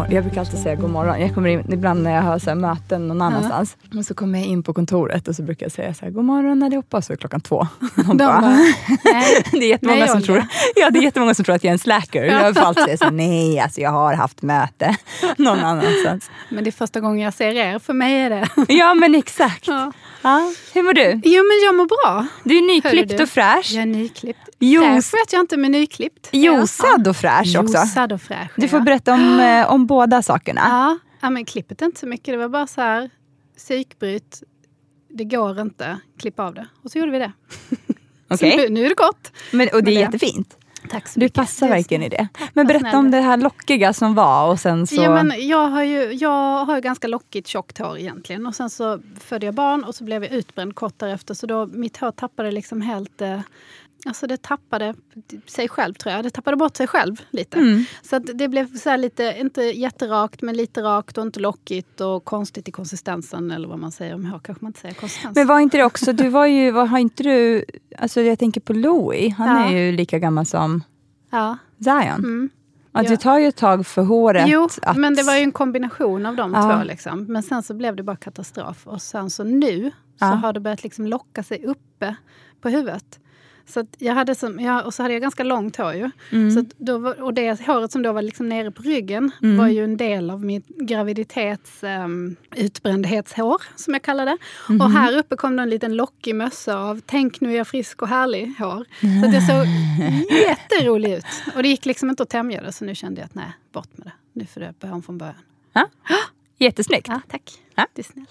morgon. Jag brukar alltid säga god morgon. Jag kommer in ibland när jag har så möten någon annanstans. Och så kommer jag in på kontoret och så brukar jag säga så här, god morgon allihopa. Så är klockan två. De bara, nej. det, är jättemånga Nej, som tror, ja, det är jättemånga som tror att jag är en slacker. Jag får alltid säga så här, nej alltså jag har haft möte någon annanstans. Men det är första gången jag ser er. För mig är det. Ja men exakt. Ja. Ja. Hur mår du? Jo, men jag mår bra. Du är nyklippt och fräsch. Jag är nyklippt. Jos- Fräsch vet jag inte, men nyklippt. Josad och fräsch också. Josad och fräsch. Du får ja. berätta om, eh, om båda sakerna. Ja, ja, men klippet är inte så mycket. Det var bara så här, psykbryt. Det går inte, klipp av det. Och så gjorde vi det. Okej. Så nu, nu är det gott. Men, och det är Men det- jättefint. Tack så Du mycket. passar verkligen i det. Men berätta om det här lockiga som var och sen så... Ja, men jag, har ju, jag har ju ganska lockigt tjockt hår egentligen. Och sen så födde jag barn och så blev jag utbränd kort därefter. Så då, mitt hår tappade liksom helt... Eh, alltså det tappade sig själv tror jag. Det tappade bort sig själv lite. Mm. Så det blev så här lite, inte jätterakt men lite rakt och inte lockigt och konstigt i konsistensen. Eller vad man säger om hår kanske man inte säger konsistens. Men var inte det också, du var ju, var, har inte du, alltså jag tänker på Louis, han Ja. är ju lika gammal som ja. Zion. Mm. Att Ja. det tar ju ett tag för håret Jo, att... men det var ju en kombination av de Ja. två. Liksom. Men sen så blev det bara katastrof. Och sen så nu så har det börjat liksom locka sig uppe på huvudet. Så jag hade som, jag, och så hade jag ganska långt hår ju. Mm. Så då var, och det håret som då var liksom nere på ryggen Mm. var ju en del av mitt graviditets um, utbrändhetshår, som jag kallar det. Mhm. Och här uppe kom det en liten lockig mössa av tänk nu är jag frisk och härlig hår. Så det såg jätteroligt ut. Och det gick liksom inte att tämja det, så nu kände jag att nej, bort med det. Nu får det börja om från början. Jättesnyggt. Ja, tack. Ja. Du är snäll.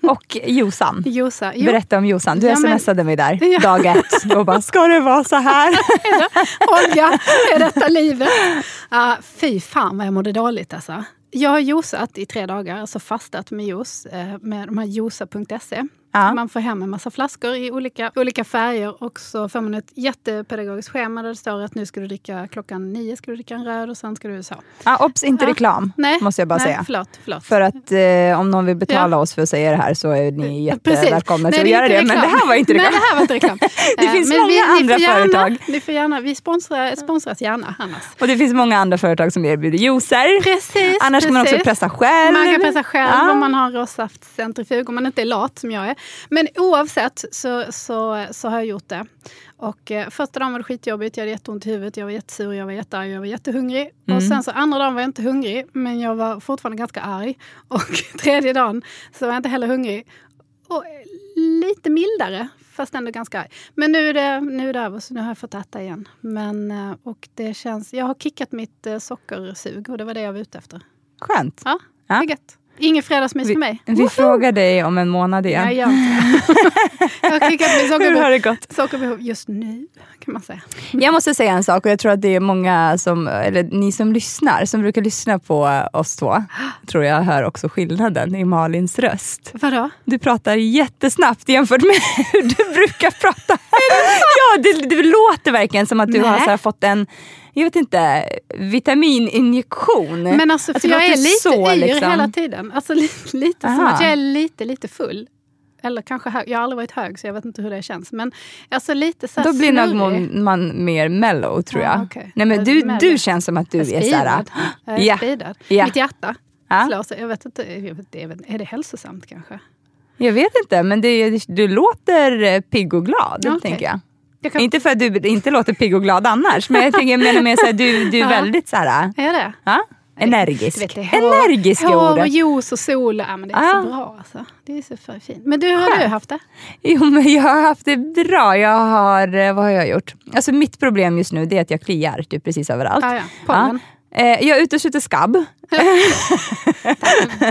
Och Josan. Josa. Jo, Berätta om Josan. Du Ja, men- smsade mig där Ja. dag ett och bara, ska det vara så här? Olga, är detta livet? Uh, fy fan vad jag mådde dåligt alltså. Jag har josat i tre dagar, alltså fastat med juice eh, med de här josa.se. Ja. Man får hem en massa flaskor i olika, olika färger och så får man ett jättepedagogiskt schema där det står att nu ska du dricka klockan nio ska du dricka en röd och sen ska du så. Ja, obs, inte Ja. reklam, Nej, måste jag bara nej, säga. Förlåt, förlåt. För att eh, om någon vill betala oss för att säga det här så är ni Precis. jättevälkomna till att göra det. Men det reklam. här var inte reklam. Nej, det här var inte reklam. Det Eh, finns men många andra får gärna, företag. Vi, får gärna, vi sponsrar, sponsras gärna annars. Och det finns många andra företag som erbjuder juicer. Precis, Annars kan man också precis. pressa själv. Man kan pressa själv Ja. om man har råsaftcentrifug, om man inte är lat som jag är. Men oavsett så, så, så har jag gjort det. Och eh, första dagen var det skitjobbigt, jag hade jätteont i huvudet, jag var jättesur, jag var jättearg, jag var jättehungrig. Mm. Och sen så andra dagen var jag inte hungrig, men jag var fortfarande ganska arg. Och tredje dagen så var jag inte heller hungrig. Och lite mildare, fast ändå ganska arg. Men nu är det, nu är det över, så nu har jag fått äta igen. Men, eh, och det känns, jag har kickat mitt eh, sockersug och det var det jag var ute efter. Skönt. Ja, Ja. det är gött. Ingen fredagsmys Vi, för mig. vi frågar dig om en månad igen. Nej, jag har kickat min Hur har sockerbehov, det gått? sockerbehov just nu, kan man säga. Jag måste säga en sak och jag tror att det är många som, eller ni som lyssnar, som brukar lyssna på oss två, tror jag hör också skillnaden i Malins röst. Vadå? Du pratar jättesnabbt jämfört med hur du brukar prata. ja, det, det låter verkligen som att du har Nej. här fått en, jag vet inte, vitamininjektion. Men alltså, för jag är lite så, yr liksom. hela tiden. Alltså lite, lite som att jag är lite, lite full. Eller kanske hög. Jag har aldrig varit hög så jag vet inte hur det känns. Men alltså lite så Då blir nog man, man mer mellow tror jag. Ja, okej. Nej, men du, du känns som att du Jag är så här, speedad. Jag är Ja. speedad. Ja. Mitt hjärta Ja. slår sig. Jag vet inte, jag vet, är det hälsosamt kanske? Jag vet inte, men det, du låter pigg och glad. Okej. tänker jag. Jag kan, Inte för att du inte låter pigg och glad annars, men jag, tänker, jag menar mer såhär, du, du är Ja. väldigt så här, är det? ja, energisk. Du vet, det är hår, Energiska hår och ordet. juice och sol. Ja, men det är Ah. så bra alltså. Det är så för fint. Men du, hur har du haft det? Jo, men jag har haft det bra. Jag har, eh, vad har jag gjort? Alltså mitt problem just nu det är att jag kliar typ precis överallt. Ja. Pollen. Eh, jag utesluter skabb.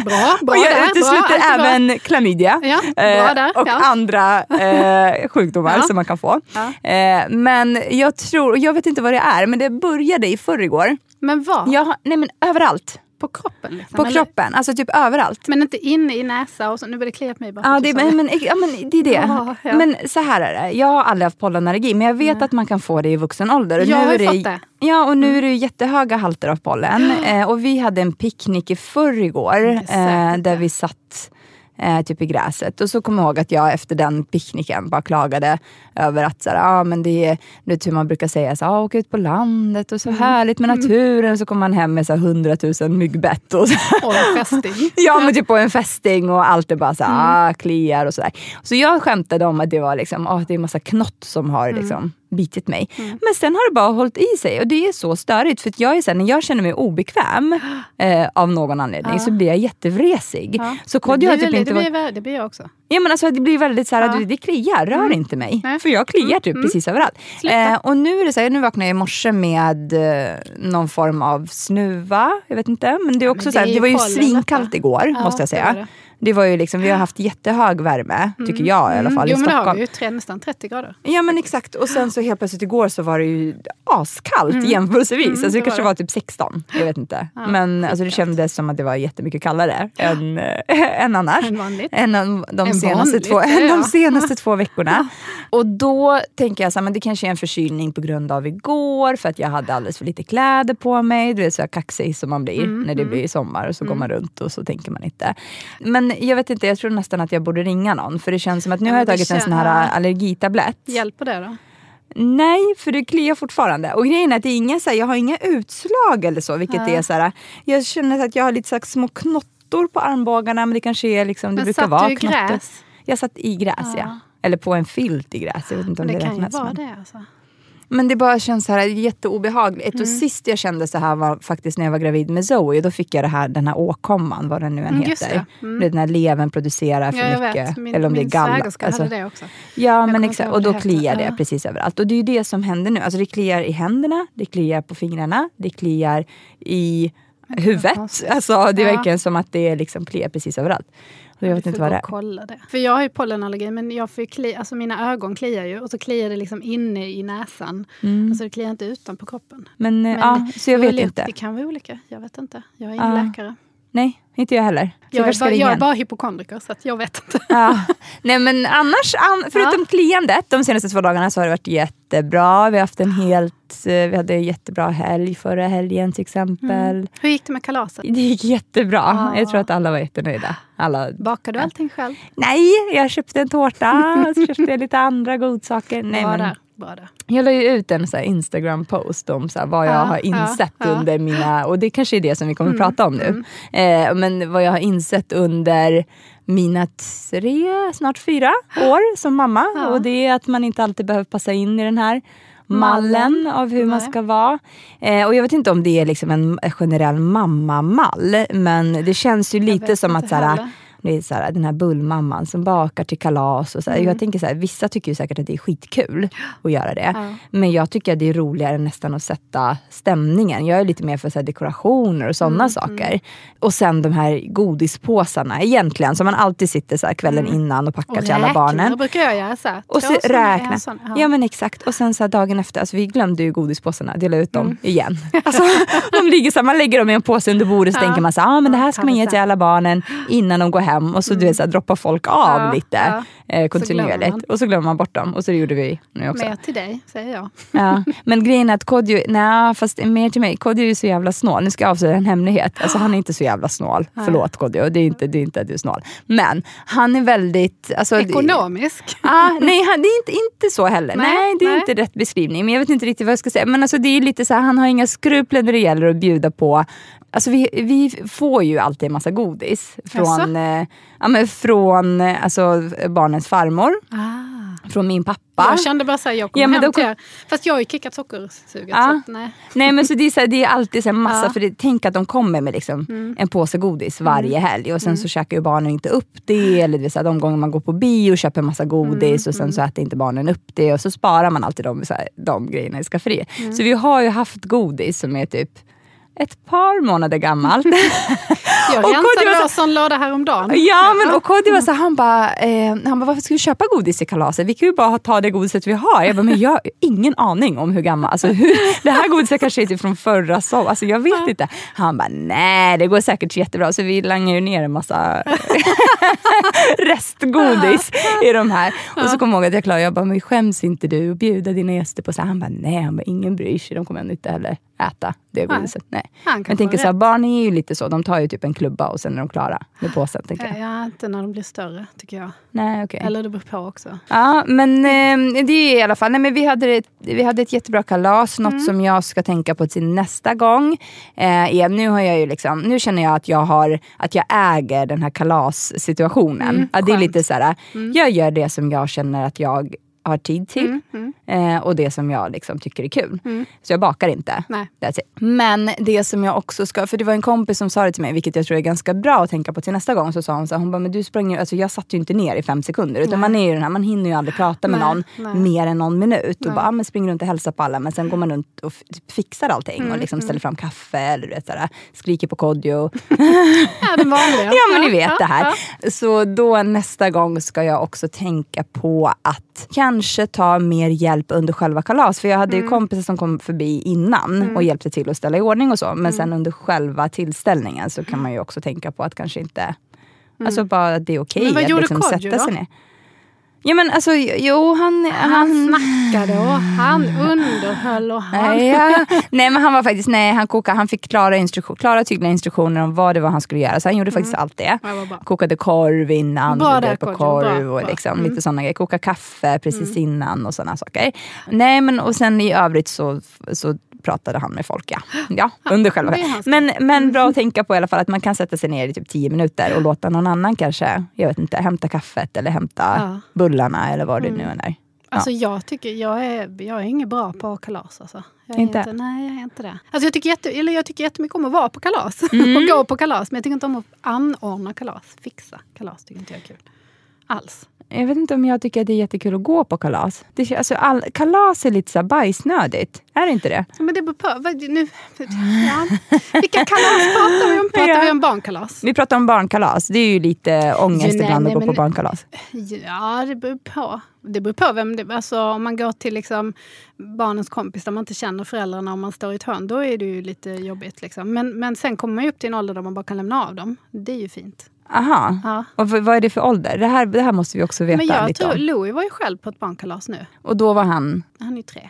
Bra, bra och jag där. utesluter bra, även klamydia. Ja, eh, där, och ja. andra eh, sjukdomar Ja. som man kan få. Eh, men jag tror, jag vet inte vad det är, men det började i förrgår. Men var? Jag nej men överallt. På kroppen? Liksom, På eller? kroppen, alltså typ överallt. Men inte inne i näsa och så. Nu börjar det klia på mig. Bara Ja, det, men, men, ja, men det är det. Ja, ja. Men så här är det, jag har aldrig haft pollenallergi men jag vet Nej. att man kan få det i vuxen ålder. Och Jag nu har ju fått det. Ja, och nu är det jättehöga halter av pollen. Eh, och vi hade en picknick i förrgår eh, där vi satt eh, typ i gräset. Och så kommer jag ihåg att jag efter den picknicken bara klagade över att så här, ah, men det är du vet hur man brukar säga, så, ah, åka ut på landet och så Mm. härligt med naturen. Och så kommer man hem med så här, 100 000 myggbett. Och så. Och en fästing. Ja men typ på en fästing och allt är bara så Mm. här, ah, kliar och sådär. Så jag skämtade om att det var liksom, ah, det är massa knott som har Mm. liksom, bitit mig. Men sen har det bara hållit i sig och det är så störigt för jag är så här, när jag känner mig obekväm eh, av någon anledning Ja. så blir jag jättevresig. Ja. Så det, Kodjo blir har typ väldigt, inte det, blir, det blir jag också. Ja, men alltså, det blir väldigt så här, Ja. att det kliar, rör inte mig. Nej. För jag kliar typ Mm. precis överallt. Eh, och nu är det så här, nu vaknade jag i morse med eh, någon form av snuva. Jag vet inte. Men det, är också men så här, det det var ju svinkallt igår måste jag det säga. det. Det var ju liksom, vi har haft jättehög värme, tycker jag i alla fall, jo, i men det har Stockholm. vi ju, tre, nästan 30 grader. Ja men exakt. Och sen så helt plötsligt igår så var det ju askallt jämförelsevis. alltså, det Mm. det kanske var var typ 16. Jag vet inte. Ja, men alltså, det kändes som att det var jättemycket kallare än, äh, än annars. Än vanligt. Än de, senaste, vanligt, två, än de senaste två veckorna. Och då tänker jag så här, men det kanske är en förkylning på grund av igår för att jag hade alldeles för lite kläder på mig. Du vet så här kaxig som man blir Mm, när det blir sommar och så går man runt och så tänker man inte. Men jag vet inte, jag tror nästan att jag borde ringa någon för det känns som att nu Ja, har jag men tagit en sån här allergitablett. Hjälper det då? Nej, för det kliar fortfarande. Och grejen är att det är inga, så här, jag har inga utslag eller så. Vilket Nej. är så här, jag känner att jag har lite så här, små knottor på armbågarna. Men det kanske är liksom, det Men brukar satt vara du i knottor. gräs? Jag satt i gräs ja. Ja. Eller på en filt i gräs. Jag vet inte om Men det, det kan ju vara men. det alltså. Men det bara känns så här jätteobehagligt. Mm. Och sist jag kände så här var faktiskt när jag var gravid med Zoe. Då fick jag det här, den här åkomman, vad den nu än Mm, heter. det. Mm. Det är Den här levern producerar för Ja, jag mycket. Min, eller om det är min galla. svägerska Alltså, hade det också. Ja, men kommer exakt. Och då det kliar det Ja. precis överallt. Och det är ju det som händer nu. Alltså det kliar i händerna, det kliar på fingrarna, det kliar i huvudet. Alltså det är Ja. verkligen som att det liksom kliar precis överallt. Jag vet inte vad det är. kolla det. För jag har ju pollenallergi, men jag får ju kli, alltså mina ögon kliar ju och så kliar det liksom inne i näsan. Mm. Alltså det kliar inte utanpå kroppen. Men, eh, Men ja, så jag vet inte. Det kan vara olika. Jag vet inte. Jag är ingen Ja. läkare. Nej, inte jag heller. Så Jag är, bara, jag är bara hypokondriker så att jag vet inte. Ja. Nej men annars, an, förutom kliandet de senaste två dagarna så har det varit jättebra. Vi har haft en helt, eh, vi hade en jättebra helg förra helgen till exempel. Hur gick det med kalaset? Det gick jättebra. Ja. Jag tror att alla var jättenöjda. Alla Bakade du allting själv? Nej, jag köpte en tårta och så köpte jag lite andra godsaker. Nej, men där. Där. jag la ju ut en så Instagram-post om så vad jag Ja, har ja, insett ja. under mina, och det kanske är det som vi kommer Mm, att prata om nu. Eh, men vad jag har insett under mina tre, snart fyra år som mamma. Ja. Och det är att man inte alltid behöver passa in i den här mallen av hur man Nej. ska vara. Eh, och jag vet inte om det är liksom en generell mammamall, men det känns ju lite som att så. Det är så här, den här bullmamman som bakar till kalas. Och så. Mm. Jag tänker så här, vissa tycker ju säkert att det är skitkul att göra det. Ja. Men jag tycker att det är roligare nästan att sätta stämningen. Jag är lite mer för så här, dekorationer och sådana Mm, saker. Och sen de här godispåsarna egentligen som man alltid sitter så här kvällen innan och packar Mm. Och till alla barnen. brukar jag göra. Så här. Och så räkna. sån. Ja. Ja men exakt. Och sen så här dagen efter, alltså vi glömde ju godispåsarna, dela ut dem Mm. igen. Alltså, de ligger så man lägger dem i en påse under bordet så Ja. tänker man så ah, men det här ska man ge det till alla barnen innan de går hem. Och så, du vet, så här, droppar folk av Ja, lite ja. eh, kontinuerligt. man. Och så glömmer man bort dem. Och så det gjorde vi nu också. Mer till dig, säger jag. Ja. Men grejen är att Kodjo, nej fast mer till mig, Kodjo är ju så jävla snål. Nu ska jag avslöja en hemlighet. Alltså han är inte så jävla snål. Nej. Förlåt Kodjo, det är inte, det är inte att du är snål. Men han är väldigt... Alltså, Ekonomisk. Ah, nej, han, det är inte, inte så heller. Nej, Nej, det är nej. inte rätt beskrivning. Men jag vet inte riktigt vad jag ska säga. Men alltså, det är lite så här, han har inga skrupler när det gäller att bjuda på Alltså vi, vi får ju alltid en massa godis från, eh, ja, men från alltså, barnens farmor, Ah. från min pappa. Jag kände bara såhär, jag kommer Ja, men hem då till kom- er. Fast jag har ju kickat sockersuget. Så att, nej. Nej men så det, är så här, det är alltid här massa, Ja. för det, tänk att de kommer med liksom Mm. en påse godis varje helg och sen så käkar ju barnen inte upp det. Eller det vill säga, de gånger man går på bio och köper en massa godis och sen så äter inte barnen upp det. Och så sparar man alltid de, så här, de grejerna i skafferiet. Så vi har ju haft godis som är typ ett par månader gammalt. Jag rensade så- vår sån låda häromdagen. Ja, men och Kodjo var så han bara, eh, han bara, varför ska vi köpa godis i kalaset? Vi kan ju bara ta det godiset vi har. Jag bara, men jag har ingen aning om hur gammal, alltså hur, det här godiset kanske är typ från förra sommaren, alltså jag vet inte. Han bara, nej det går säkert jättebra. Så vi langar ju ner en massa restgodis i de här. Och så kom jag ihåg att jag klarade, jag bara, men skäms inte du att bjuda dina gäster på så här? Han bara, nej, han bara, ingen bryr sig, de kommer ändå inte heller äta det Nej. godiset. Nej. Han Jag tänker så här, barn är ju lite så, de tar ju typ en klubba och sen är de klara med påsen. Tänker jag. Ja, inte när de blir större, tycker jag. Nej, okej. Eller det beror på också. Ja, men eh, det är i alla fall, nej, men vi, hade ett, vi hade ett jättebra kalas, något Mm. som jag ska tänka på till nästa gång. Eh, är, nu, har jag ju liksom, nu känner jag att jag, har, att jag äger den här kalassituationen. Mm, att det är lite så här, jag gör det som jag känner att jag har tid till Mm, eh, och det som jag liksom tycker är kul. Så jag bakar inte. Nej. That's it. Men det som jag också ska, för det var en kompis som sa det till mig, vilket jag tror är ganska bra att tänka på till nästa gång. Så sa hon så här, hon bara, men du sprang ju, alltså jag satt ju inte ner i fem sekunder. Utan Nej. man är ju den här, man hinner ju aldrig prata med Nej, någon nej. mer än någon minut. Och bara, ah, men springer runt och hälsar på alla. Men sen går man runt och typ fixar allting. Mm, och liksom ställer fram kaffe eller du vet, sådär, skriker på Kodjo. Ja, den vanliga. Ja men ni vet ja, det här. ja. Så då nästa gång ska jag också tänka på att kanske ta mer hjälp under själva kalas. För jag hade Mm. ju kompisar som kom förbi innan och hjälpte till att ställa i ordning och så. Men Mm. sen under själva tillställningen så kan man ju också tänka på att kanske inte... Alltså bara att det är okej Mm. Vad att liksom Kodjo sätta då? sig ner. Ja men alltså jo han... Han snackade och han underhöll och han... Nej, ja. nej men han var faktiskt, nej han kokade, han fick klara, instruktion, klara tydliga instruktioner om vad det var han skulle göra. Så han gjorde faktiskt allt det. Ja. Kokade korv innan, bjöd på korv Bra, och liksom, Mm. lite sådana grejer. Koka kaffe precis innan och sådana saker. Nej men och sen i övrigt så, så pratade han med folk ja. ja under själva men, men bra att tänka på i alla fall att man kan sätta sig ner i typ 10 minuter och låta någon annan kanske, jag vet inte, hämta kaffet eller hämta Ja. bullarna eller vad det nu än är. Alltså jag tycker, jag är, jag är ingen bra på kalas alltså. Jag Inte? inte? nej, jag är inte det. Alltså jag tycker, jätte, eller jag tycker jättemycket om att vara på kalas Mm. och gå på kalas. Men jag tycker inte om att anordna kalas, fixa kalas tycker inte jag är kul. Alls. Jag vet inte om jag tycker att det är jättekul att gå på kalas. Det, alltså, all, kalas är lite så bajsnödigt. Är det inte det? Men det beror på. Vad, nu, ja. Vilka kalas pratar vi om? Pratar Ja. vi om barnkalas? Vi pratar om barnkalas. Det är ju lite ångest Jo, nej, ibland nej, att gå på barnkalas. Ja, det beror på. Det beror på vem det alltså, Om man går till liksom barnens kompis där man inte känner föräldrarna om man står i ett hörn, då är det ju lite jobbigt. Liksom. Men, men sen kommer man ju upp till en ålder där man bara kan lämna av dem. Det är ju fint. Aha. Ja. Och vad är det för ålder? Det här, det här måste vi också veta Men jag lite tror, om. Louis var ju själv på ett barnkalas nu. Och då var han... Han är tre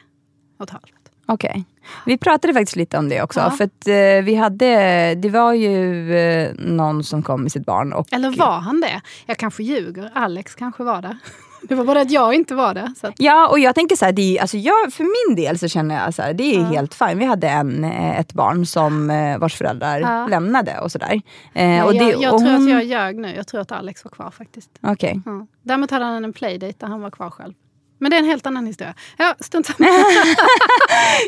och ett halvt. Okej. Vi pratade faktiskt lite om det också. Ja. För att eh, vi hade... Det var ju eh, någon som kom med sitt barn. Och, Eller var han det? Jag kanske ljuger. Alex kanske var det. Det var bara att jag inte var det. Så att, Ja, och jag tänker så här, det är, alltså jag, för min del så känner jag så här, det är Ja. helt fint. Vi hade en, eh, ett barn som eh, vars föräldrar Ja. lämnade och sådär. Eh, Nej, och det, jag jag och tror hon- att jag ljög nu. Jag tror att Alex var kvar faktiskt. Okej. Ja. Däremot hade han en playdate där han var kvar själv. Men det är en helt annan historia. Ja, strunt samma.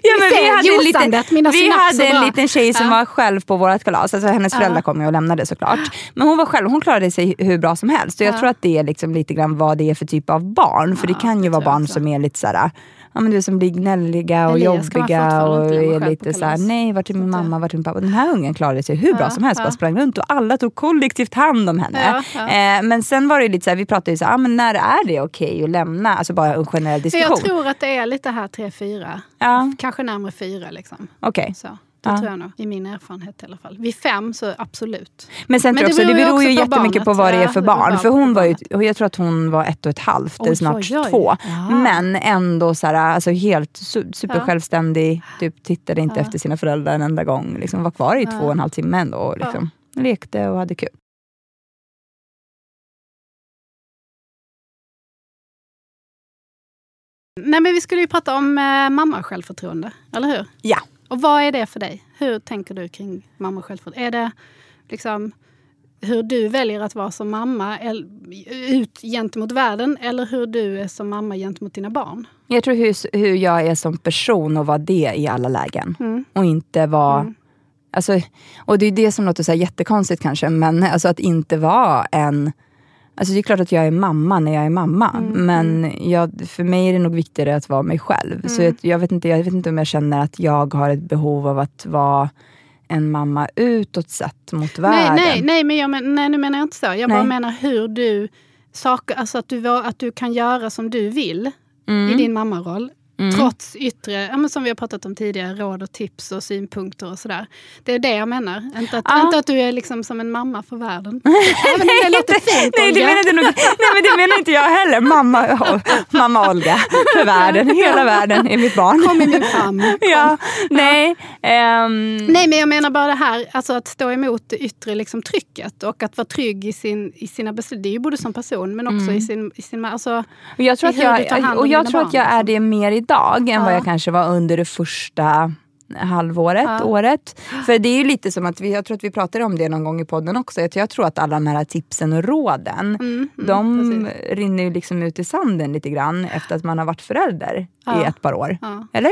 Ja, men vi hade en liten, vi hade en liten tjej som Ja. var själv på vårt kalas. Alltså hennes Ja. föräldrar kom ju och lämnade såklart. Men hon var själv hon klarade sig hur bra som helst. Och jag Ja. tror att det är liksom lite grann vad det är för typ av barn. För det kan ju vara barn som är lite såhär, ja, men du som blir gnälliga och Elias jobbiga och är lite såhär, kalas. nej vart är min Så mamma, vart är min pappa? Den här ungen klarade sig hur bra Ja, som helst, ja. bara sprang runt och alla tog kollektivt hand om henne. Ja. Eh, men sen var det lite såhär, vi pratade ju såhär, ah, men när är det okej att lämna? Alltså bara en generell diskussion. Jag tror att det är lite här 3-4. Ja, Kanske närmare 4 liksom. okej. Så, det Ja. tror jag nog. I min erfarenhet i alla fall. Vid fem så absolut. Men sen Men tror jag det också, det beror beror ju också på jättemycket på barnet. vad det är Ja, för beror barn. För på hon var ju, jag tror att hon var ett och ett halvt, Oj, eller snart oj, oj. två. Ja. Men ändå så här, alltså helt su- supersjälvständig, typ, tittade inte Ja. efter sina föräldrar en enda gång. Liksom, var kvar i Ja. två och en halv timme ändå och liksom, lekte och hade kul. Nej men vi skulle ju prata om eh, mamma-självförtroende, eller hur? Ja. Och vad är det för dig? Hur tänker du kring mamma-självförtroende? Är det liksom hur du väljer att vara som mamma ut gentemot världen eller hur du är som mamma gentemot dina barn? Jag tror hur, hur jag är som person och vara det i alla lägen. Mm. Och inte vara... Mm. Alltså, och det är det som låter så jättekonstigt kanske, men alltså att inte vara en... Alltså det är klart att jag är mamma när jag är mamma, Mm, men jag, för mig är det nog viktigare att vara mig själv. Så Mm. jag, jag, vet inte, jag vet inte om jag känner att jag har ett behov av att vara en mamma utåt sett mot Nej, världen. nej, nej, men jag men, nej, nu menar jag inte så. Jag bara Nej. menar hur du, saker, alltså att, du, att du kan göra som du vill Mm. i din mammaroll. Mm. Trots yttre, ja, men som vi har pratat om tidigare, råd och tips och synpunkter och sådär. Det är det jag menar. Inte att, Ja. inte att du är liksom som en mamma för världen. Även om det låter fint Nej, det Olga. menar inte nog, nej, men det menar inte jag heller. Mamma, mamma Olga, för världen. Hela världen är mitt barn. Kom i min famn. Ja, nej, Ehm, Nej men jag menar bara det här, alltså att stå emot det yttre liksom, trycket och att vara trygg i, sin, i sina beslut. Det är ju både som person men också i sin... I sin alltså, och jag tror, att jag, och jag, tror barn, att jag är liksom. det mer idag än vad Ja. jag kanske var under det första halvåret, Ja. året. För det är ju lite som att, vi, jag tror att vi pratade om det någon gång i podden också, att jag tror att alla de här tipsen och råden, mm, mm, de precis. rinner ju liksom ut i sanden lite grann efter att man har varit förälder i Ja. ett par år. Ja. Eller?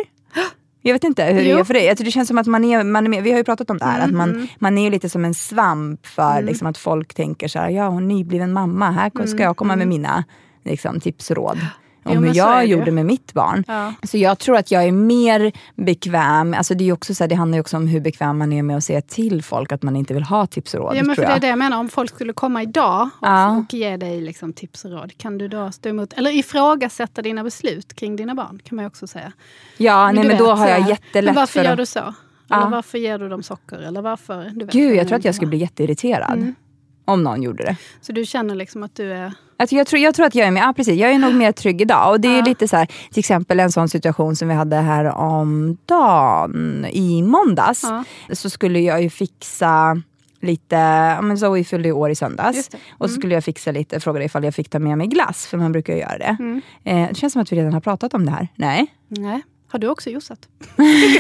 Jag vet inte hur det Jo. är för dig. Tror det känns som att man är, man är med, vi har ju pratat om det här, Mm, att man, mm. man är lite som en svamp för Mm. liksom, att folk tänker så här, ja hon är nybliven mamma, här ska Mm, jag komma med mm. mina liksom, tips och råd. Om men hur jag det gjorde med mitt barn. Ja. Så jag tror att jag är mer bekväm, alltså det, är också så här, det handlar ju också om hur bekväm man är med att säga till folk att man inte vill ha tips och råd. Ja, men för det är det jag menar, om folk skulle komma idag och, Ja. och ge dig liksom tips och råd, kan du då stå emot, eller ifrågasätta dina beslut kring dina barn? kan man också säga. Ja, nej, du men då vet, har jag jättelätt Men varför för gör du så? Ja. Eller varför ger du dem socker? Eller varför? Du vet, Gud, jag det tror att jag skulle bli jätteirriterad. Mm. Om någon gjorde det. Så du känner liksom att du är... Alltså jag, tror, jag tror att jag är med, ja, precis, jag är nog mer trygg idag. Och det är Ja. lite så här, till exempel en sån situation som vi hade här om dagen i måndags. Ja. Så skulle jag ju fixa lite, ja, men Zoe fyllde ju år i söndags. Det. Och så skulle jag fixa lite, frågade ifall jag fick ta med mig glass, för man brukar ju göra det. Mm. Eh, det känns som att vi redan har pratat om det här. Nej? Nej. Har du också juicat?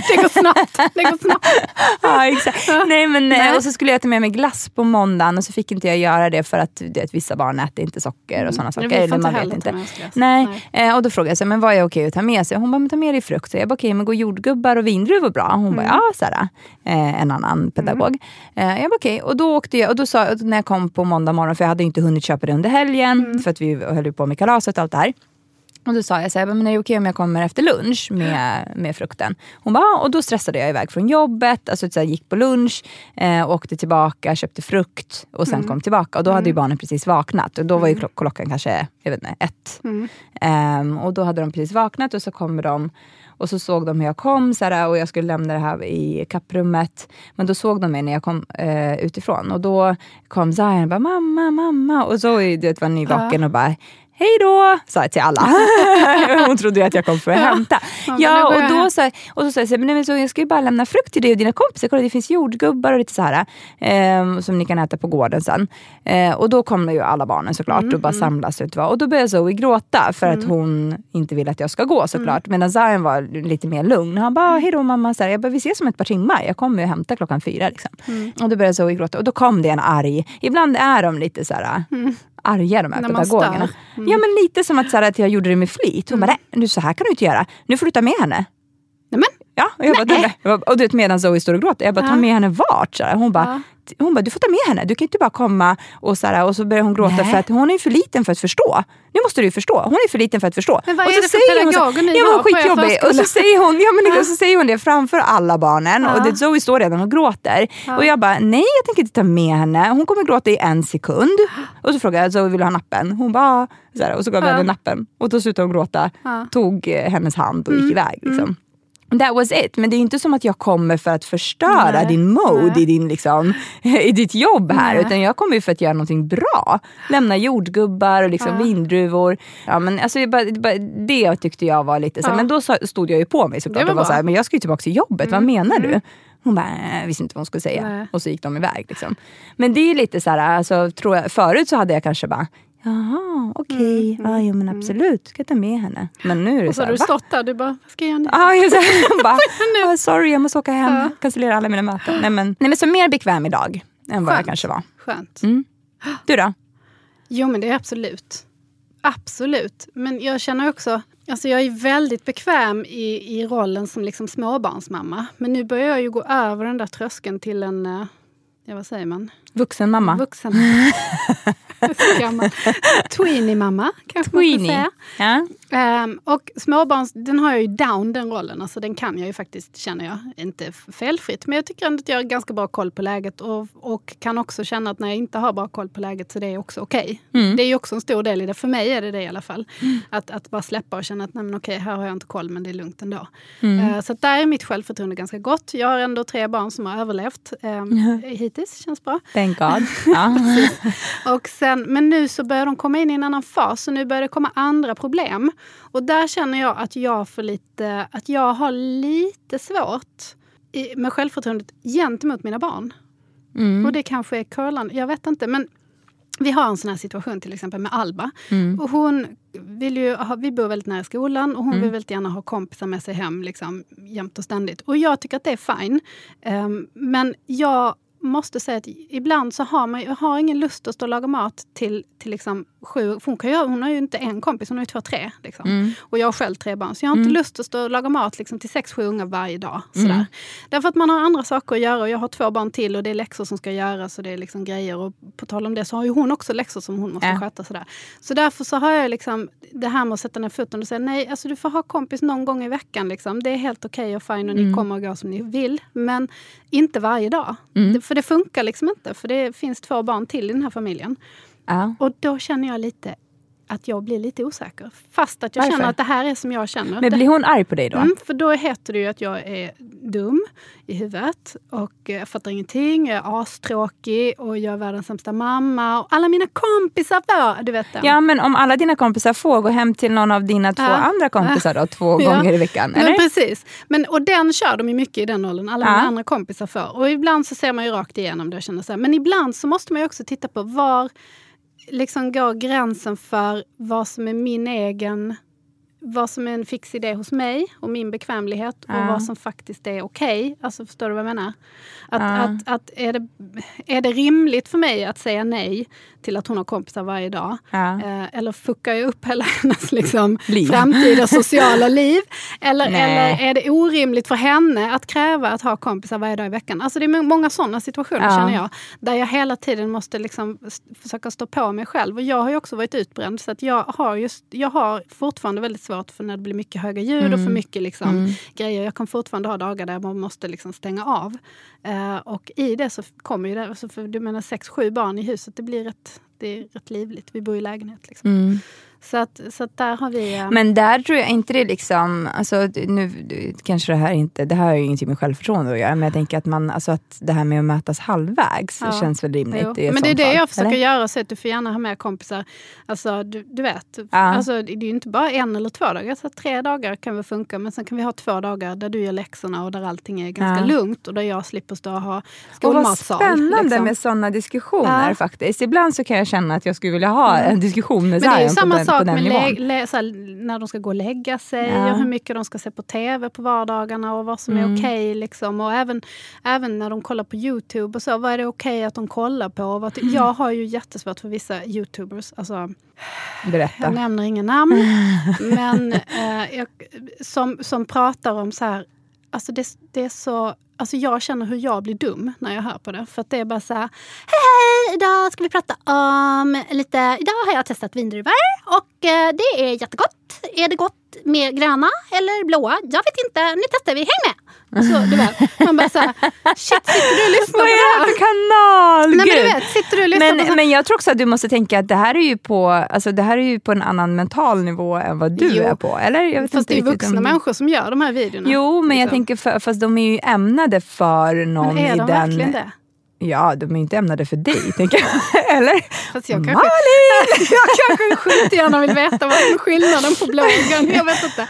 det går snabbt. Det går snabbt. ja, exakt. Nej, men, Nej. eh, Och så skulle jag ta med mig glass på måndagen och så fick inte jag göra det för att vet, vissa barn äter inte socker och sådana saker. Mm. Får eller man vet inte. glass. Nej, Eh, och då frågade jag så men vad är okej att ta med sig. Hon bara, men ta med dig frukt. Så jag bara, okej, men går jordgubbar och vindruvor bra? Hon bara, Mm. ja, så här, eh, en annan pedagog. Eh, jag bara, okej. Och då åkte jag, och då sa när jag kom på måndag morgon, för jag hade inte hunnit köpa det under helgen, Mm. för att vi höll på med kalaset och allt det här. Och då sa jag så här, men är det okej om jag kommer efter lunch med, med frukten? Hon bara, ja. och då stressade jag iväg från jobbet, alltså så här, gick på lunch, eh, åkte tillbaka, köpte frukt och sen kom tillbaka. Och då hade ju barnen precis vaknat och då var ju klock- klockan kanske, jag vet inte, ett. Mm. Ehm, och då hade de precis vaknat och så kommer de och så såg de hur jag kom så här, och jag skulle lämna det här i kapprummet. Men då såg de mig när jag kom eh, utifrån och då kom Zion och bara mamma, mamma. Och Zoe du vet, var nyvaken och bara Hej då, sa jag till alla. Hon trodde ju att jag kom för att hämta. Ja, Ja, och då sa och så sa jag, så men, så, jag ska ju bara lämna frukt till dig och dina kompisar. Kolla det finns jordgubbar och lite så här. ehm, som ni kan äta på gården sen. Eh, och då kommer ju alla barnen såklart Mm, och bara samlas. Vet. Och då börjar Zoe gråta för att hon inte vill att jag ska gå såklart. Mm. Medan Zion var lite mer lugn. Han bara, hej då mamma. Så här, jag bara, vi ses om ett par timmar. Jag kommer ju hämta klockan fyra. Liksom. Mm. Och då började Zoe gråta. Och då kom det en arg, ibland är de lite så här arga de här Mm. När pedagogerna. Mm. Ja men lite som att, så här, att jag gjorde det med flit. Hon bara, nej nu, så här kan du inte göra. Nu får du ta med henne. Nej, men, Ja, och, jag bara, "Nej." Jag bara, och du vet medan Zoe står och gråter, jag bara, ta Ja. med henne vart? Så. Hon bara, hon bara, du får ta med henne, du kan inte bara komma och så, här, och så börjar hon gråta Nej. för att hon är för liten för att förstå. Nu måste du ju förstå, hon är för liten för att förstå. Men vad och är så det för säger hon så- ni ja, er skitjobbig. Och så säger hon, ja, men, och så säger hon det framför alla barnen Ja. och det, Zoe står redan och gråter. Och jag bara, nej jag tänker inte ta med henne, hon kommer gråta i en sekund. Och så frågade jag, Zoe vill du ha nappen? Hon bara, "Ja." så här, och så gav jag Ja. henne nappen. Och då slutade hon gråta, Ja. tog eh, hennes hand och gick Mm. iväg. Liksom. That was it. Men det är inte som att jag kommer för att förstöra Nej. din mode Nej. i, din, liksom, i ditt jobb här. Nej. Utan jag kommer ju för att göra någonting bra. Lämna jordgubbar och liksom Ja. vindruvor. Ja, men alltså, det tyckte jag var lite så. Ja. Men då stod jag ju på mig såklart och var så här, men jag ska ju tillbaka till jobbet. Vad menar du? Hon bara, äh, visste inte vad hon skulle säga. Och så gick de iväg. Liksom. Men det är lite så här, alltså, tror jag, förut så hade jag kanske bara, jaha, okej, ja, jo, men absolut, ska jag ta med henne. Men nu är det och så så har du stått där du bara, vad ska jag göra nu? Jag så- bara, "Ah, sorry jag måste åka hem, Ja. cancellera alla mina möten. Nej men, nej men så mer bekväm idag än vad jag Skönt. kanske var. Skönt. Mm. Du då? Jo men det är absolut. Absolut. Men jag känner också, alltså jag är väldigt bekväm i, i rollen som liksom småbarnsmamma. Men nu börjar jag ju gå över den där tröskeln till en, eh, ja vad säger man? Vuxen mamma? Vuxen. Tweenie-mamma kanske man ska Tweenie. säga. Ja. Ehm, och småbarns, den har jag ju down den rollen. Alltså den kan jag ju faktiskt, känner jag. Inte felfritt. Men jag tycker ändå att jag har ganska bra koll på läget. Och, och kan också känna att när jag inte har bra koll på läget så det är också okej. Mm. Det är ju också en stor del i det. För mig är det det i alla fall. Att, att bara släppa och känna att nej men okej, här har jag inte koll men det är lugnt ändå. Mm. Eh, så där är mitt självförtroende ganska gott. Jag har ändå tre barn som har överlevt um, hittills. Känns bra. Thank God. Ja. Och sen, men nu så börjar de komma in i en annan fas. Så nu börjar det komma andra problem. Och där känner jag att jag, får lite, att jag har lite svårt i, med självförtroendet gentemot mina barn. Mm. Och det kanske är curlande, jag vet inte. Men vi har en sån här situation till exempel med Alba. Mm. Och hon vill ju ha, vi bor väldigt nära skolan och hon Mm. vill väldigt gärna ha kompisar med sig hem liksom, jämt och ständigt. Och jag tycker att det är fine. Ehm, men jag måste säga att ibland så har man har ingen lust att stå och laga mat till, till liksom sju... Hon, kan ju, hon har ju inte en kompis, hon har ju två, tre. Liksom. Mm. Och jag har själv tre barn. Så jag har inte Mm. lust att stå och laga mat liksom, till sex, sju ungar varje dag. Sådär. Mm. Därför att man har andra saker att göra och jag har två barn till och det är läxor som ska göras och det är liksom grejer. Och på tal om det så har ju hon också läxor som hon måste Ja. sköta. Sådär. Så därför så har jag liksom det här med att sätta ner foten och säga nej, alltså du får ha kompis någon gång i veckan. Liksom. Det är helt okej och fine och ni Mm. kommer och går som ni vill. Men inte varje dag. Mm. Det, för det funkar liksom inte. För det finns två barn till i den här familjen. Ja. Och då känner jag lite att jag blir lite osäker. Fast att jag Varför? känner att det här är som jag känner. Men Det- blir hon arg på dig då? Mm, för då heter det ju att jag är dum i huvudet och jag fattar ingenting. Jag är astråkig och jag är världens sämsta mamma. Och alla mina kompisar var... Du vet den. Ja, men om alla dina kompisar får gå hem till någon av dina två Ja. andra kompisar då, två Ja. gånger i veckan? Men Eller? precis. Men, och den kör de ju mycket i den åldern. Alla Ja. mina andra kompisar får. Och ibland så ser man ju rakt igenom det och känner så här. Men ibland så måste man ju också titta på var liksom går gränsen för vad som är min egen vad som är en fix idé hos mig och min bekvämlighet och Ja. vad som faktiskt är okej. Alltså förstår du vad jag menar? Att, Ja. att, att är, det, är det rimligt för mig att säga nej till att hon har kompisar varje dag? Ja. Eh, eller fuckar jag upp hela hennes liksom, Liv. framtida sociala liv? Eller, Nej. eller är det orimligt för henne att kräva att ha kompisar varje dag i veckan? Alltså det är många sådana situationer Ja. känner jag. Där jag hela tiden måste liksom försöka stå på mig själv. Och jag har ju också varit utbränd så att jag har, just, jag har fortfarande väldigt svårt för när det blir mycket höga ljud och Mm. för mycket liksom, Mm. grejer. Jag kan fortfarande ha dagar där man måste liksom stänga av. Eh, och i det så kommer ju det, alltså för du menar sex, sju barn i huset, det blir ett det är rätt livligt. Vi bor i lägenhet. Liksom. Mm. Så, att, så att där har vi... eh, Men där tror jag inte det liksom, alltså, nu kanske det här inte, det här har ju ingenting med självförtroende att göra, men jag tänker att, man, alltså, att det här med att mötas halvvägs Ja. känns väl rimligt. Jo. i Men det är det fall, jag försöker eller? göra, så att du får gärna ha med kompisar. Alltså, du, du vet, Ja. alltså, det är ju inte bara en eller två dagar. Så tre dagar kan väl funka, men sen kan vi ha två dagar där du gör läxorna och där allting är ganska Ja. lugnt och där jag slipper stå och ha Och vad skolmatsal. spännande liksom. med sådana diskussioner faktiskt. Ibland så kan jag känna att jag skulle vilja ha Mm. en diskussion med Men det är ju Zion samma den, sak med lä- lä- här, när de ska gå och lägga sig Ja. och hur mycket de ska se på tv på vardagarna och vad som Mm. är okej. liksom. Och även, även när de kollar på Youtube och så, vad är det okej att de kollar på? Vad, Mm. Jag har ju jättesvårt för vissa Youtubers. Alltså, Berätta. Jag nämner inga namn. men eh, jag, som, som pratar om så här... Alltså det, det är så... Alltså jag känner hur jag blir dum när jag hör på det. För att det är bara så här... Hej, hej! Idag ska vi prata om lite... Idag har jag testat vindruvor och eh, det är jättegott. Är det gott med gröna eller blåa? Jag vet inte. Nu testar vi. Häng med! Så, du vet, man bara så här... Shit, sitter du och lyssnar Vad är det här för kanal? Nej, men vet, sitter du och lyssnar på Men, men jag tror också att du måste tänka att det här är ju på, alltså det här är ju på en annan mental nivå än vad du Jo. är på. Eller? Jag vet Fast inte det är riktigt vuxna om- människor som gör de här videorna. Jo, men jag liksom. tänker, för, fast de är ju ämnade för någon Men är i de den... verkligen det? Ja, de är inte ämnade för dig, tänker jag. Eller? Fast jag kanske, Malin! jag kanske skitgärna vill veta vad som är skillnaden på bloggen. Jag vet inte.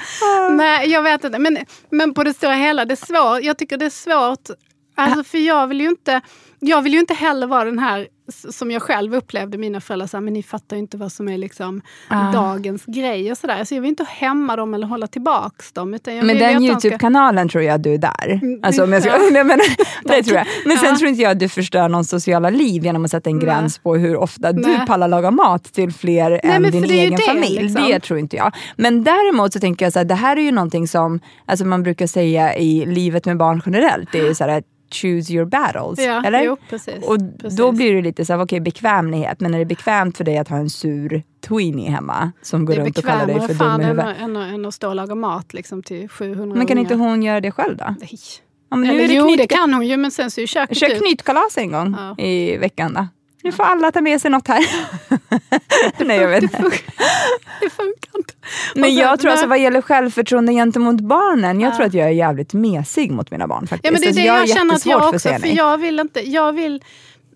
Nej, jag vet inte. Men, men på det stora hela, det är svårt. Jag tycker det är svårt. Alltså, för jag vill ju inte... Jag vill ju inte heller vara den här som jag själv upplevde mina föräldrar sa, men ni fattar ju inte vad som är liksom Ah. dagens grej och sådär. Alltså jag vill inte hämma dem eller hålla tillbaks dem. Utan jag Men den de ska- Youtube-kanalen tror jag du är där. Mm, Alltså, om jag ska, nej, men, det tror jag. Men sen Ja. tror inte jag att du förstör någons sociala liv genom att sätta en Nej. gräns på hur ofta du Nej. pallar laga mat till fler än men din egen det, familj. liksom. Det tror inte jag. Men däremot så tänker jag att det här är ju någonting som alltså man brukar säga i livet med barn generellt. Det är ju så här, choose your battles. Ja, eller? Jo, precis, och precis. då blir det lite så här, okej bekvämlighet. Men är det bekvämt för dig att ha en sur tweenie hemma som går Det är runt och kallar dig bekvämare för dum fan i huvudet? att- än, att- än att stå och laga mat liksom, till 700 Men kan ungar. inte hon göra det själv då? Nej. Ja, men Eller är det jo, det kan hon ju, men sen så är ju köket Kör ut. knytkalas en gång Ja. i veckan då. Nu får alla ta med sig något här. Nej, jag vet Det inte. funkar, det. Men sen- jag tror alltså vad gäller självförtroende gentemot barnen, jag Ja. tror att jag är jävligt mesig mot mina barn faktiskt. Ja, men det är Alltså, det jag, har känner att jag för också, för nej. jag vill inte, jag vill,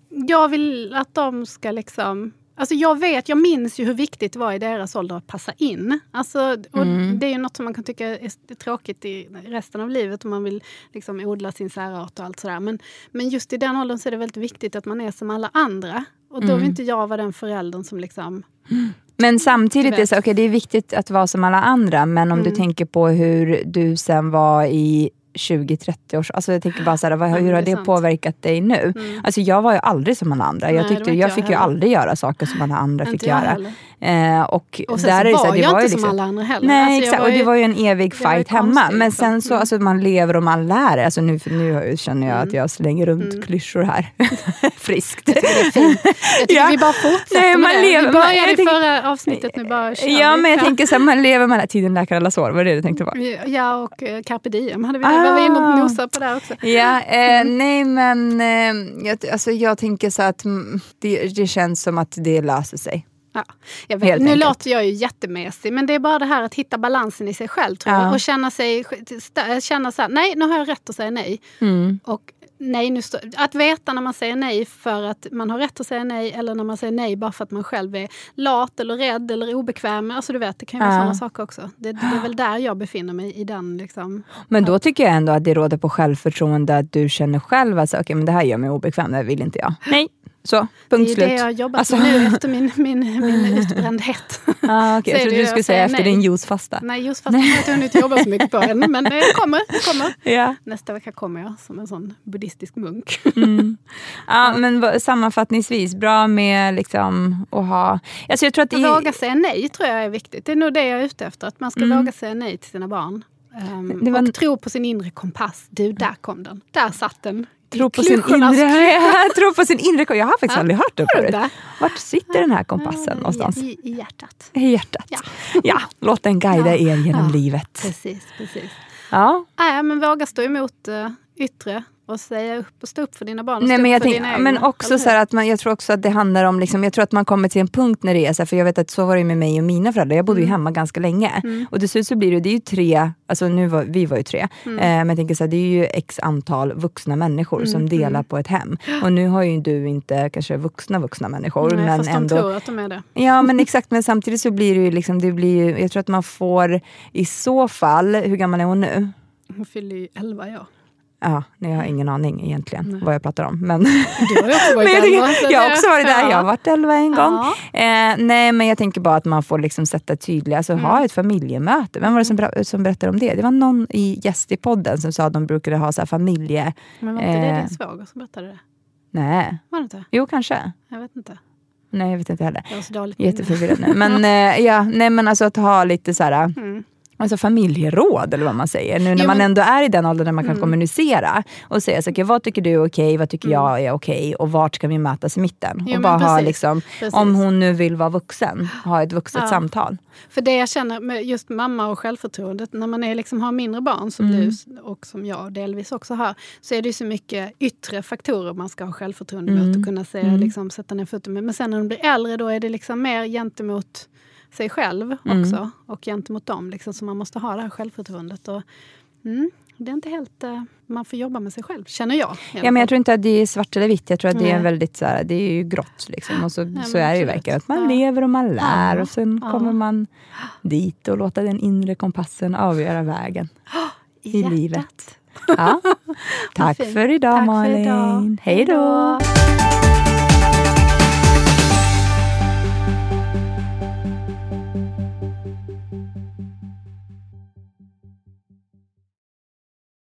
jag vill att de ska liksom Alltså jag vet, jag minns ju hur viktigt det var i deras ålder att passa in. Alltså, och Mm. Det är ju något som man kan tycka är tråkigt i resten av livet om man vill liksom odla sin särart och allt sådär. Men, men just i den åldern så är det väldigt viktigt att man är som alla andra. Och då Mm. vill inte jag vara den föräldern som liksom... Men samtidigt är det, så, okay, det är viktigt att vara som alla andra, men om du Mm. tänker på hur du sen var i 20-30 års... Alltså jag tänker bara så här, vad, hur det har det sant. påverkat dig nu? Mm. Alltså jag var ju aldrig som alla andra. Nej, Jag, det tyckte, var inte jag jag fick ju heller. aldrig göra saker som alla andra fick göra. Eh, och Och sen där är så det var så här, det jag var inte ju som liksom, alla andra heller. Nej Alltså, exakt, var och det ju- var ju en evig det var ju fight hemma. Men liksom. sen så, Mm. alltså man lever och man lär. Alltså nu, nu känner jag att jag slänger runt Mm. klyschor här. Friskt. Jag tycker det är fint. Jag tycker Ja. vi bara fortsätter Nej, man med det. lever- vi man- började i förra avsnittet, nu bara kör Ja vi. men jag tänker så här, man lever med tiden läker alla sår. Var det det du tänkte på? Ja, och eh, carpe diem hade vi, Ah. Var vi inne och nosade på där också. Ja, eh, nej men eh, jag, alltså, jag tänker så att mm, det, det känns som att det löser sig. Ja, jag Nu enkelt. låter jag ju jättemesig, men det är bara det här att hitta balansen i sig själv tror jag. Ja. Och känna sig, känna så här, nej nu har jag rätt att säga nej. Mm. Och nej, nu stå, att veta när man säger nej för att man har rätt att säga nej eller när man säger nej bara för att man själv är lat eller rädd eller obekväm. Alltså du vet, det kan ju vara Ja. sådana saker också. Det, det är väl där jag befinner mig i den liksom. Men då tycker jag ändå att det råder på självförtroende att du känner själv att okay, men det här gör mig obekväm, det här vill inte jag. Nej, så. Punkt Det är slut. det jag har jobbat Alltså- med nu efter min, min, min utbrändhet. Ah, okay. Jag trodde du skulle säga efter nej. din juicefasta. Nej, just fast jag har inte hunnit jobba så mycket på än. Men det kommer, det kommer. Ja. Nästa vecka kommer jag som en sån buddhistisk munk. Mm. ja, men sammanfattningsvis, bra med liksom att ha... Alltså jag tror att det, Våga säga nej tror jag är viktigt. Det är nog det jag är ute efter. Att man ska Mm. våga säga nej till sina barn. Det var Och tro på sin inre kompass. Du, där kom den. Där satt den. I tro på sin inre... tro på sin inre... Jag har faktiskt Ja. aldrig hört det förut. Vart sitter den här kompassen någonstans? I, I hjärtat. I hjärtat. Ja. Ja, låt den guida er genom livet. Precis, precis. Ja. Nej, men våga stå emot uh, yttre och säga upp och stå upp för dina barn. Nej, men jag tänk, men också så att man, jag tror också att det handlar om, liksom, jag tror att man kommer till en punkt när det är så här, för jag vet att så var det med mig och mina föräldrar, jag bodde ju hemma ganska länge. Mm. Och till slut så blir det, det är ju tre, alltså nu var, vi var ju tre, Mm. eh, men jag tänker så här, det är ju x antal vuxna människor som Mm, delar mm. på ett hem. Och nu har ju du inte kanske vuxna vuxna människor, Nej, men fast de ändå tror att de är det. Ja men exakt, men samtidigt så blir det ju liksom, det blir ju, jag tror att man får i så fall, hur gammal är hon nu? Hon fyller ju 11 år. Ja, nej, jag har ingen aning egentligen Nej. vad jag pratar om. Men, Du har ju också varit men jag, 11. tänker, så jag har det- också varit där, ja. jag har varit elva en gång. Ja. Eh, nej men jag tänker bara att man får liksom sätta tydliga, alltså ha ett familjemöte. Vem var det som, ber- som berättade om det? Det var någon i gäst i podden som sa att de brukade ha så här familje... Men var inte det Eh. din svåger som berättade det? Nej, Var det inte? jo kanske. Jag vet inte. Nej jag vet inte heller. Jag var så dåligt. Jätteförvirrad nu. Men, eh, ja, nej, men alltså att ha lite så här, Mm. Alltså familjeråd eller vad man säger. Nu när Jo, man ändå är i den åldern där man kan Mm. kommunicera och säga så, okay, vad tycker du är okej, vad tycker Mm. jag är okej och vart ska vi mötas i mitten? Jo, och bara ha precis. liksom, Precis. om hon nu vill vara vuxen, ha ett vuxet Ja. samtal. För det jag känner med just mamma och självförtroendet, när man är liksom, har mindre barn som Mm. du och som jag delvis också har, så är det så mycket yttre faktorer man ska ha självförtroende Mm. mot och kunna säga, Mm. liksom, sätta ner foten med. Men sen när de blir äldre då är det liksom mer gentemot sig själv Mm. också och gentemot dem. Liksom, så man måste ha det här självförtroendet. Och, mm, det är inte helt... eh, man får jobba med sig själv, känner jag. i Ja, men jag tror inte att det är svart eller vitt. Jag tror att det är väldigt så här, det är ju grått. Liksom. Och så, men så är det ju verkligen. Att man Ja. lever och man lär Ja. och sen Ja. kommer man dit och låter den inre kompassen avgöra vägen i Hjärtat. livet. Ja. Tack för idag Tack för Malin. idag. Hej då. Hej då.